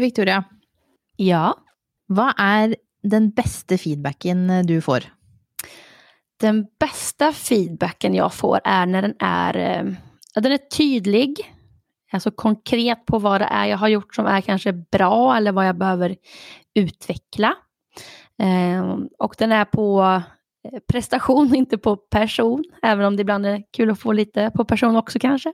Victoria, Ja, vad är den bästa feedbacken du får? den bästa feedbacken jag får är när den är, eh, den är tydlig. Alltså konkret på vad det är jag har gjort som är kanske bra eller vad jag behöver utveckla. Eh, och den är på prestation, inte på person. Även om det ibland är kul att få lite på person också kanske.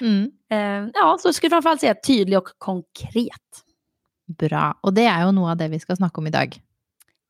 Mm. Eh, ja, så skulle jag framförallt säga tydlig och konkret. Bra. Och det är ju något av det vi ska snacka om idag.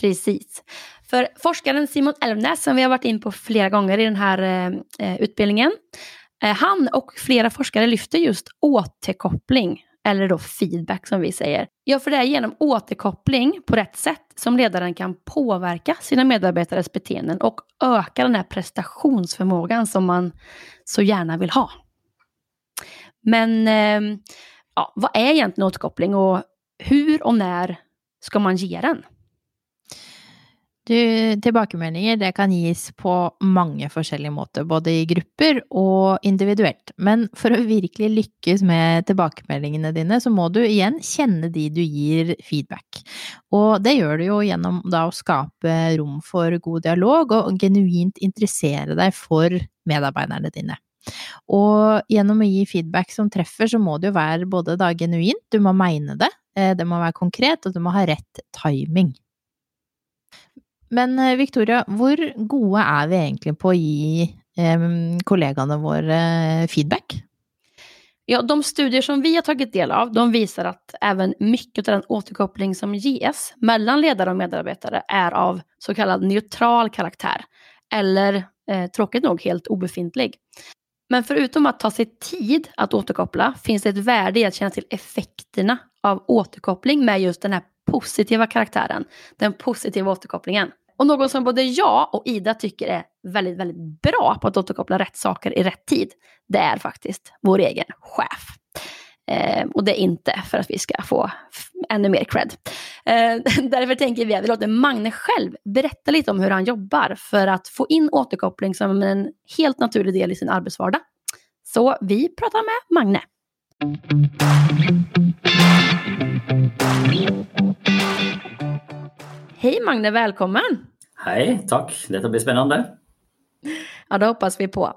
Precis. För forskaren Simon Elvnäs, som vi har varit in på flera gånger i den här eh, utbildningen, eh, han och flera forskare lyfter just återkoppling, eller då feedback som vi säger. Ja, för det är genom återkoppling på rätt sätt som ledaren kan påverka sina medarbetares beteenden och öka den här prestationsförmågan som man så gärna vill ha. Men ehm, ja, vad är egentligen återkoppling och hur och när ska man ge den? Du, tilbakemeldinger det kan gis på mange forskjellige måter, både i grupper og individuelt. Men for å virkelig lykkes med tilbakemeldingene dine, så må du igjen kjenne de du gir feedback. Og det gjør du jo gjennom da å skape rom for god dialog og genuint interessere deg for medarbeiderne dine. Og gjennom å gi feedback som treffer, så må det jo være både da genuint, du må mena det, eh, det må være konkret, og du må ha rett timing. Men eh, Victoria, hvor gode er vi egentlig på å gi eh, kollegene våre feedback? Ja, de studier som vi har tagit del av, de visar att även mycket av den återkoppling som ges mellan ledare och medarbetare är av så kallad neutral karaktär. Eller eh, tråkigt nog helt obefintlig. Men förutom att ta sig tid att återkoppla finns det ett värde i att känna till effekterna av återkoppling med just den här positiva karaktären. Den positiva återkopplingen. Och någon som både jag och Ida tycker är väldigt, väldigt bra på att återkoppla rätt saker i rätt tid, det är faktiskt vår egen chef. Eh, och det är inte för att vi ska få ännu mer cred. Eh, därför tänker vi att vi låter Magne själv berätta lite om hur han jobbar för att få in återkoppling som en helt naturlig del i sin arbetsvardag. Så vi pratar med Magne. Magne, välkommen! Hej, tack. Detta blir spännande. Ja, det hoppas vi på.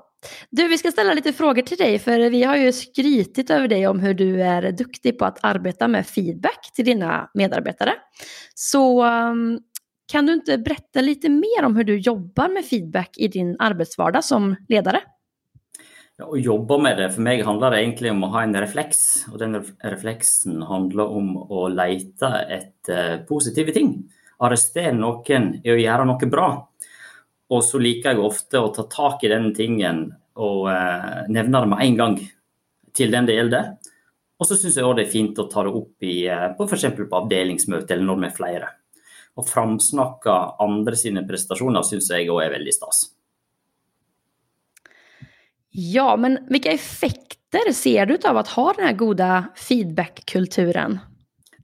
Du, vi ska ställa lite frågor till dig, för vi har ju skrytit över dig om hur du är duktig på att arbeta med feedback till dina medarbetare. Så um, kan du inte berätta lite mer om hur du jobbar med feedback i din arbetsvardag som ledare? Ja, å jobbe med det for meg handler det egentlig om å ha en refleks. Og den refleksen handler om å lete etter positive ting. Arrestere noen i å gjøre noe bra. Og så liker jeg ofte å ta tak i den tingen og eh, nevne det med en gang til den det gjelder. Og så syns jeg òg det er fint å ta det opp i, på f.eks. på avdelingsmøte eller når vi er flere. Å framsnakke andre sine prestasjoner syns jeg òg er veldig stas. Ja, men vilka effekter ser du av att ha den här goda feedbackkulturen?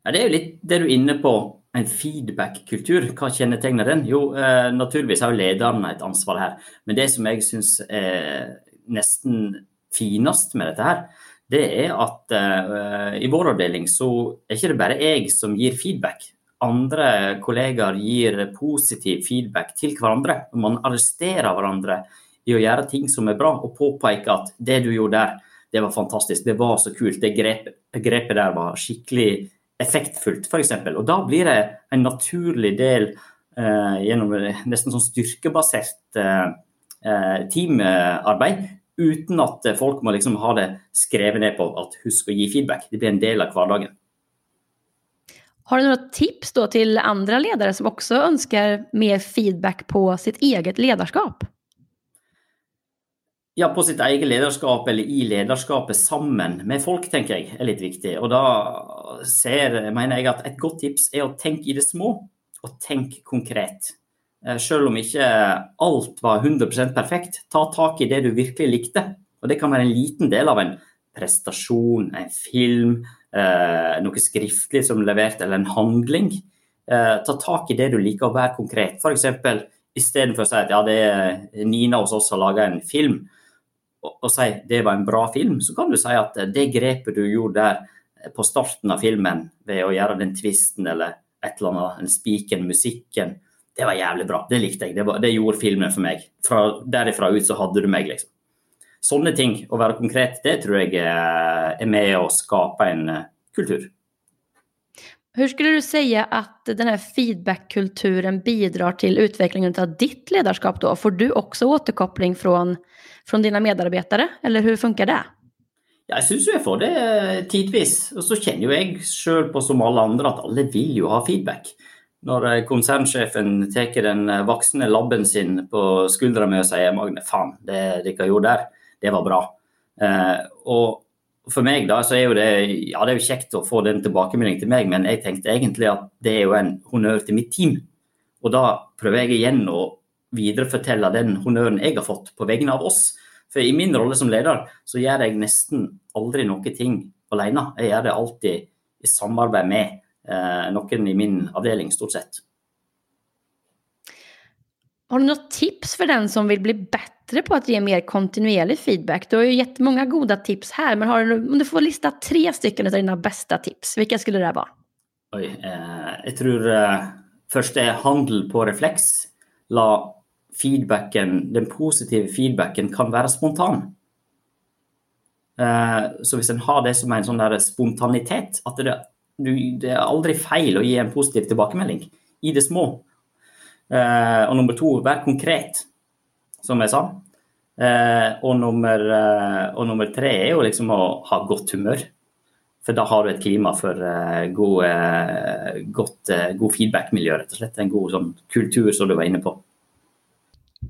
Ja, det er jo litt det du er inne på, en feedback-kultur. Hva kjennetegner den? Jo, eh, naturligvis har jo lederne et ansvar her. Men det som jeg syns er nesten finest med dette her, det er at eh, i vår avdeling så er ikke det bare jeg som gir feedback. Andre kollegaer gir positiv feedback til hverandre. Man arresterer hverandre i å gjøre ting som er bra, og påpeke at det du gjorde der, det var fantastisk, det var så kult, det grepet, grepet der var skikkelig effektfullt, f.eks. Og da blir det en naturlig del eh, gjennom nesten sånn styrkebasert eh, eh teamarbeid, uten at eh, folk må liksom ha det skrevet ned på at husk å gi feedback. Det blir en del av hverdagen. Har du några tips då till andra ledare som också önskar mer feedback på sitt eget ledarskap? Ja, på sitt eget ledarskap eller i ledarskapet sammen med folk, tenker jeg er litt viktig. Og da ser, mener jeg at et godt tips er å tenke i det små, og tenke konkret. Eh, selv om ikke alt var 100 perfekt, ta tak i det du virkelig likte. Og det kan være en liten del av en prestasjon, en film, eh, noe skriftlig som er levert, eller en handling. Eh, ta tak i det du liker, og vær konkret. F.eks. istedenfor å si at ja, det er Nina hos oss som har laga en film, och og si det var en bra film, så kan du si at eh, det grepet du gjorde der eh, på starten av filmen, ved å gjøre den tvisten eller et eller annet, den spiken, musikken, det var jævlig bra. Det likte jeg. Det, var, det gjorde filmen for meg. Fra derifra ut så hadde du meg, liksom. Sånne ting, å være konkret, det tror jeg eh, er med å skape en kultur. Hur skulle du säga att den här feedbackkulturen bidrar till utvecklingen av ditt ledarskap då? Får du också återkoppling från, från dina medarbetare, eller hur funkar det? Jag syns jag får det tidvis. Och så känner jag själv på som alla andra att alla vill ju ha feedback. När eh, koncernchefen tar den eh, vuxna labben sin på skuldra med och säger Magne, fan, det de gjorde där, det var bra. Eh, och for meg da, så er jo det ja det er jo kjekt å få den tilbakemeldingen til meg, men jeg tenkte egentlig at det er jo en honnør til mitt team. Og da prøver jeg igjen å viderefortelle den honnøren jeg har fått på vegne av oss. For i min rolle som leder så gjør jeg nesten aldri noe ting alene. Jeg gjør det alltid i samarbeid med eh, noen i min avdeling, stort sett. Har du något tips för den som vill bli bättre på att ge mer kontinuerlig feedback? Du har ju gett många goda tips här, men har du, om du får lista tre stycken av dina bästa tips, vilka skulle det vara? Oj, eh, jag tror eh, först är handel på reflex, La feedbacken, den positiva feedbacken kan vara spontan. Eh, så om en har det som en sån där spontanitet, att det, du, det är aldrig fel att ge en positiv tillbakemelding i det små. Eh, och nummer två, var konkret, som jag sa. Eh, och, nummer, eh, och nummer, tre är ju liksom att ha gott humör. För då har du ett klimat för eh, god, eh, godt, eh, god feedbackmiljö, rätt och slett. En god sån, kultur, som du var inne på.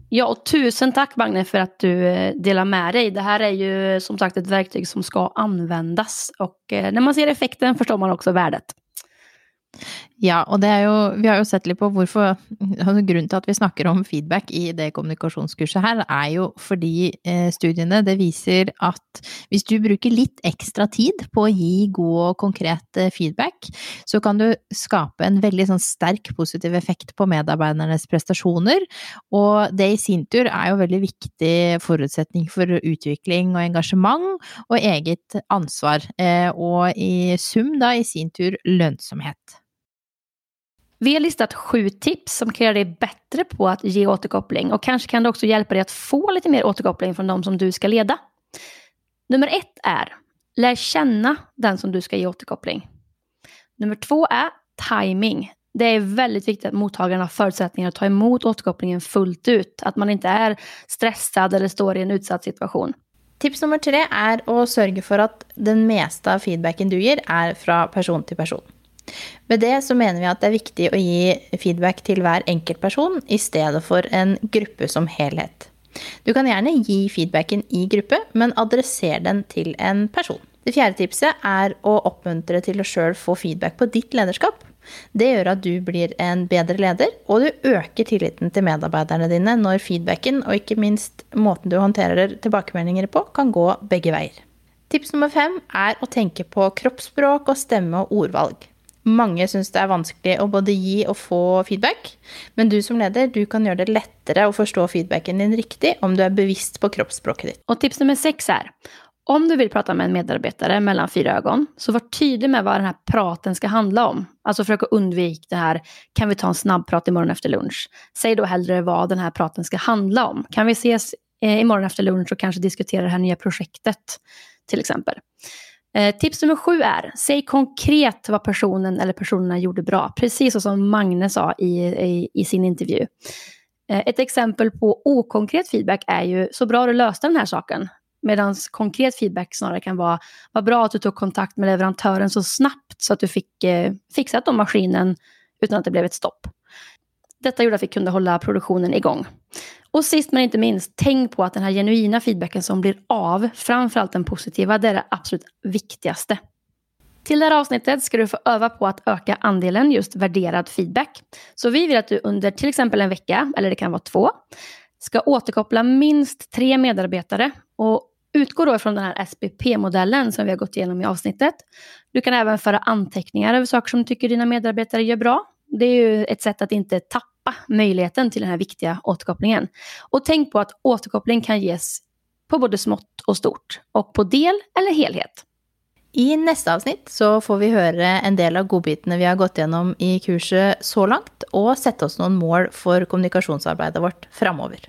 Ja, och tusen tack Magne för att du eh, delar med dig. Det här är ju som sagt ett verktyg som ska användas och eh, när man ser effekten förstår man också värdet. Ja, og det er jo, vi har jo sett litt på hvorfor altså Grunnen til at vi snakker om feedback i det kommunikasjonskurset her, er jo fordi eh, studiene det viser at hvis du bruker litt ekstra tid på å gi god og konkret eh, feedback, så kan du skape en veldig sånn sterk positiv effekt på medarbeidernes prestasjoner. Og det i sin tur er jo veldig viktig forutsetning for utvikling og engasjement og eget ansvar. Eh, og i sum da i sin tur lønnsomhet. Vi har listat sju tips som kan göra dig bättre på att ge återkoppling och kanske kan det också hjälpa dig att få lite mer återkoppling från de som du ska leda. Nummer ett är, lär känna den som du ska ge återkoppling. Nummer två är timing. Det är väldigt viktigt att mottagaren har förutsättningar att ta emot återkopplingen fullt ut. Att man inte är stressad eller står i en utsatt situation. Tips nummer tre är att sörja för att den mesta feedbacken du ger är från person till person. Med det så mener vi at det er viktig å gi feedback til hver enkeltperson i stedet for en gruppe som helhet. Du kan gjerne gi feedbacken i gruppe, men adresser den til en person. Det fjerde tipset er å oppmuntre til å sjøl få feedback på ditt lederskap. Det gjør at du blir en bedre leder, og du øker tilliten til medarbeiderne dine når feedbacken, og ikke minst måten du håndterer tilbakemeldinger på, kan gå begge veier. Tips nummer fem er å tenke på kroppsspråk og stemme og ordvalg. Mange syns det er vanskelig å både gi og få feedback, men du som leder du kan gjøre det lettere å forstå feedbacken din riktig om du är bevisst på kroppsspråket ditt. Och tips nummer sex är, om du vill prata med en medarbetare mellan fyra ögon, så var tydlig med vad den här praten ska handla om. Alltså försök att undvika det här, kan vi ta en snabbprat imorgon efter lunch? Säg då hellre vad den här praten ska handla om. Kan vi ses eh, imorgon efter lunch och kanske diskutera det här nya projektet, till exempel. Eh, tips nummer sju är, säg konkret vad personen eller personerna gjorde bra. Precis som Magne sa i, i, i sin intervju. Eh, ett exempel på okonkret feedback är ju, så bra du löste den här saken. Medan konkret feedback snarare kan vara, vad bra att du tog kontakt med leverantören så snabbt så att du fick eh, fixat om maskinen utan att det blev ett stopp. Detta gjorde att vi kunde hålla produktionen igång. Och sist men inte minst, tänk på att den här genuina feedbacken som blir av, framförallt den positiva, det är det absolut viktigaste. Till det här avsnittet ska du få öva på att öka andelen just värderad feedback. Så vi vill att du under till exempel en vecka, eller det kan vara två, ska återkoppla minst tre medarbetare och utgå då från den här SPP-modellen som vi har gått igenom i avsnittet. Du kan även föra anteckningar över saker som du tycker dina medarbetare gör bra. Det är ju ett sätt att inte tappa tappa möjligheten till den här viktiga återkopplingen. Och tänk på att återkoppling kan ges på både smått och stort och på del eller helhet. I nästa avsnitt så får vi höra en del av godbitarna vi har gått igenom i kursen så långt och sätta oss några mål för kommunikationsarbetet vårt framöver.